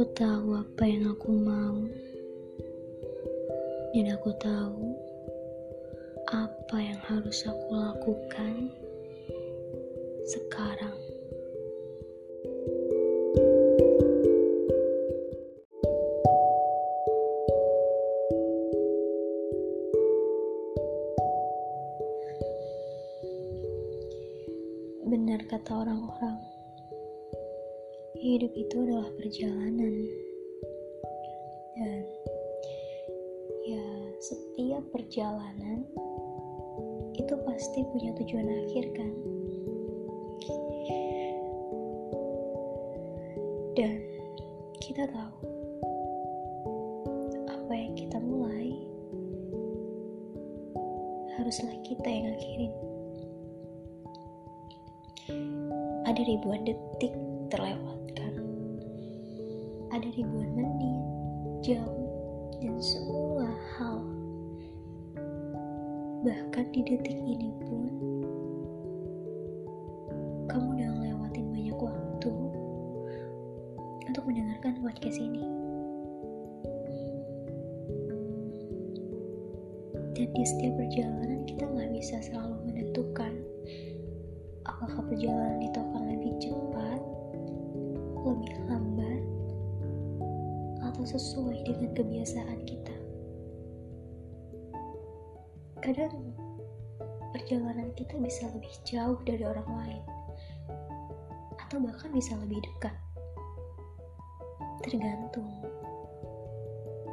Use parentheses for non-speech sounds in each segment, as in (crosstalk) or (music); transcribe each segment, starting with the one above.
Aku tahu apa yang aku mau, dan aku tahu apa yang harus aku lakukan sekarang. Benar kata orang-orang, hidup itu adalah perjalanan, dan ya, setiap perjalanan itu pasti punya tujuan akhir, kan? Dan kita tahu apa yang kita mulai haruslah kita yang akhirin. Ada ribuan detik terlewatkan. Ada ribuan menit, jam, dan semua hal. Bahkan di detik ini pun, kamu udah ngelewatin banyak waktu untuk mendengarkan podcast ini. Dan di setiap perjalanan kita nggak bisa selalu menentukan sesuai dengan kebiasaan kita. Kadang perjalanan kita bisa lebih jauh dari orang lain, atau bahkan bisa lebih dekat. Tergantung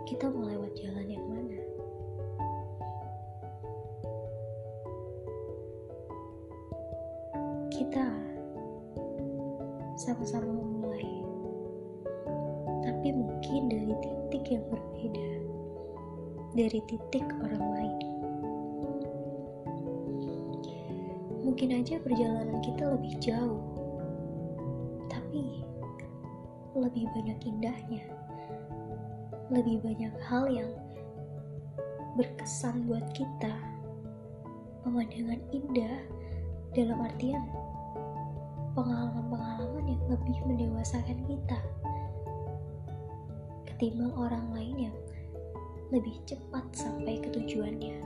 kita mau lewat jalan yang mana. Kita sama-sama tapi mungkin dari titik yang berbeda, dari titik orang lain. Mungkin aja perjalanan kita lebih jauh, tapi lebih banyak indahnya, lebih banyak hal yang berkesan buat kita, pemandangan indah dalam artian pengalaman-pengalaman yang lebih mendewasakan kita ketimbang orang lain yang lebih cepat sampai ke tujuannya.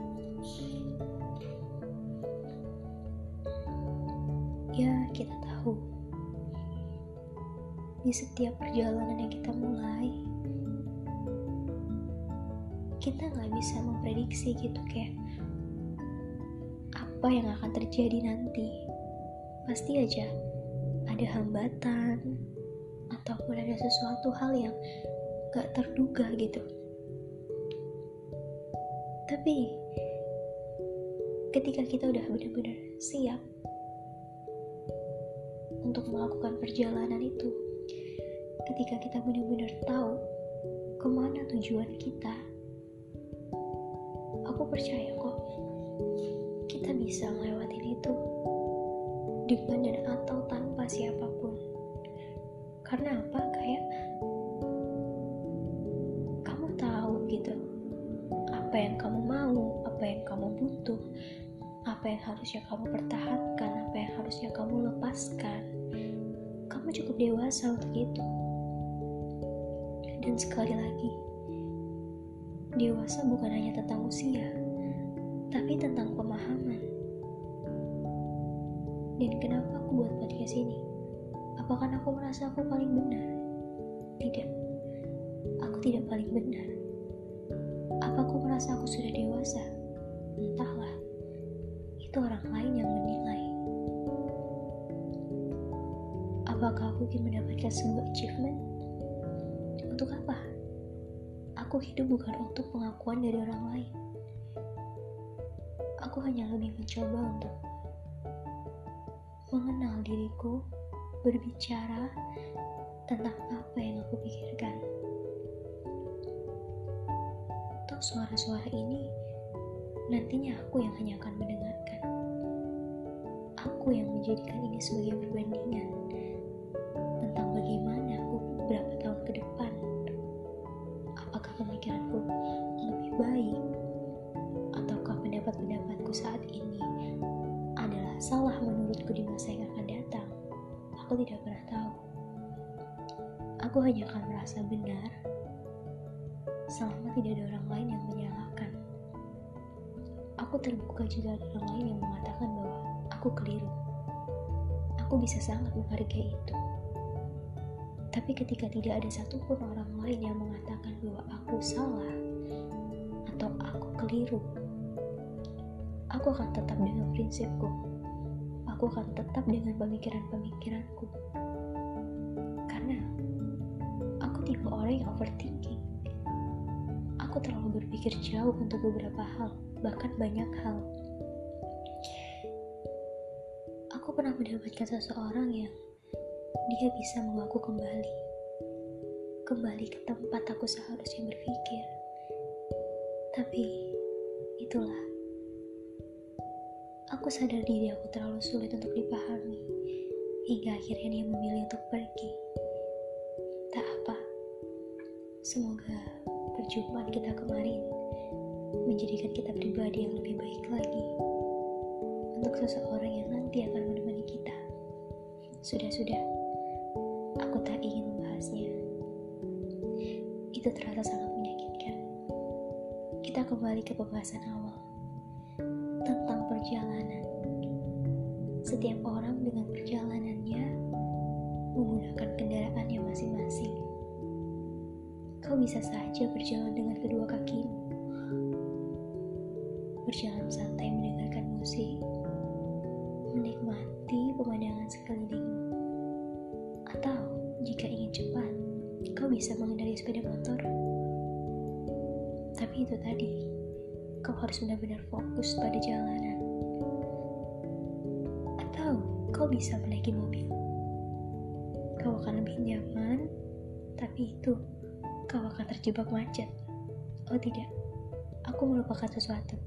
Ya, kita tahu di setiap perjalanan yang kita mulai, kita nggak bisa memprediksi gitu kayak apa yang akan terjadi nanti. Pasti aja ada hambatan ataupun ada sesuatu hal yang gak terduga gitu. Tapi ketika kita udah benar-benar siap untuk melakukan perjalanan itu, ketika kita benar-benar tahu ke mana tujuan kita, aku percaya kok kita bisa ngelewatin itu dengan dan atau tanpa siapa pun. Karena apa? Kayak apa yang kamu mau, apa yang kamu butuh, apa yang harusnya kamu pertahankan, apa yang harusnya kamu lepaskan. Kamu cukup dewasa untuk itu. Dan sekali lagi, dewasa bukan hanya tentang usia, tapi tentang pemahaman. Dan kenapa aku buat podcast ini? Apakah aku merasa aku paling benar? Tidak. Aku tidak paling benar. Apa aku merasa aku sudah dewasa? Entahlah. Itu orang lain yang menilai. Apakah aku ingin mendapatkan sebuah achievement? Untuk apa? Aku hidup bukan untuk pengakuan dari orang lain. Aku hanya lebih mencoba untuk mengenal diriku, berbicara tentang apa yang aku pikirkan. Suara-suara ini nantinya aku yang hanya akan mendengarkan. Aku yang menjadikan ini sebagai perbandingan tentang bagaimana aku beberapa tahun ke depan. Apakah pemikiranku lebih baik ataukah pendapat-pendapatku saat ini adalah salah menurutku di masa yang akan datang. Aku tidak pernah tahu. Aku hanya akan merasa benar selama tidak ada orang lain yang menyalahkan. Aku terbuka jika ada orang lain yang mengatakan bahwa aku keliru. Aku bisa sangat menghargai itu. Tapi ketika tidak ada satupun orang lain yang mengatakan bahwa aku salah atau aku keliru, aku akan tetap dengan prinsipku. Aku akan tetap dengan pemikiran-pemikiranku. Karena aku tipe orang yang overthinking. Aku terlalu berpikir jauh untuk beberapa hal, bahkan banyak hal. Aku pernah mendapatkan seseorang yang dia bisa membawaku kembali. Kembali ke tempat aku seharusnya berpikir. Tapi, itulah. Aku sadar diri aku terlalu sulit untuk dipahami. Hingga akhirnya dia memilih untuk pergi. Tak apa. Semoga perjumpaan kita kemarin menjadikan kita pribadi yang lebih baik lagi untuk seseorang yang nanti akan menemani kita. Sudah-sudah aku tak ingin membahasnya. Itu terasa sangat menyakitkan. Kita kembali ke pembahasan awal tentang perjalanan. Setiap orang dengan perjalanannya menggunakan kendaraannya masing-masing. Kau bisa saja berjalan dengan kedua kakimu, berjalan santai mendengarkan musik, menikmati pemandangan sekelilingmu atau jika ingin cepat, kau bisa mengendari sepeda motor. Tapi itu tadi, kau harus benar-benar fokus pada jalanan. Atau kau bisa menaiki mobil. Kau akan lebih nyaman, tapi itu kau akan terjebak macet. Oh tidak, aku melupakan sesuatu.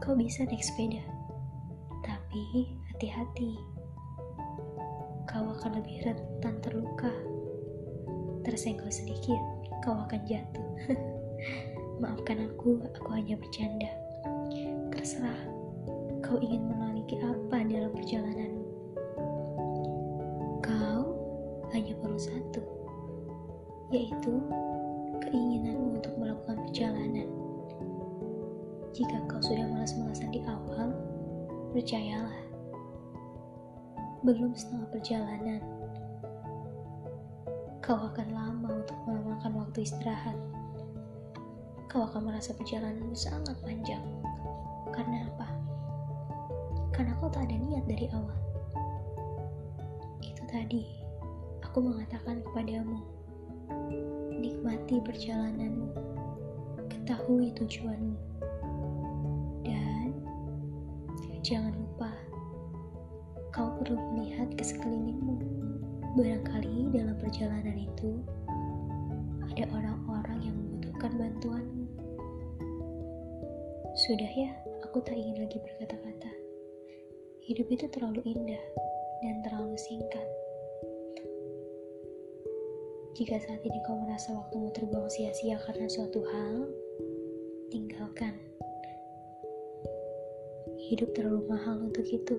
Kau bisa naik sepeda, tapi hati-hati kau akan lebih rentan terluka. Tersenggol sedikit, kau akan jatuh. (laughs) Maafkan aku, aku hanya bercanda. Terserah, kau ingin mengalami apa dalam perjalananmu. Kau hanya perlu satu, yaitu keinginanmu untuk melakukan perjalanan. Jika kau sudah malas-malasan di awal, percayalah, belum setengah perjalanan. Kau akan lama untuk memakan waktu istirahat. Kau akan merasa perjalananmu sangat panjang. Karena apa? Karena kau tak ada niat dari awal. Itu tadi, aku mengatakan kepadamu, nikmati perjalananmu, ketahui tujuanmu, dan jangan lupa kau perlu melihat ke sekelilingmu. Barangkali dalam perjalanan itu ada orang-orang yang membutuhkan bantuanmu. Sudah ya, aku tak ingin lagi berkata-kata. Hidup itu terlalu indah dan terlalu singkat. Jika saat ini kau merasa waktumu terbuang sia-sia karena suatu hal, tinggalkan. Hidup terlalu mahal untuk itu.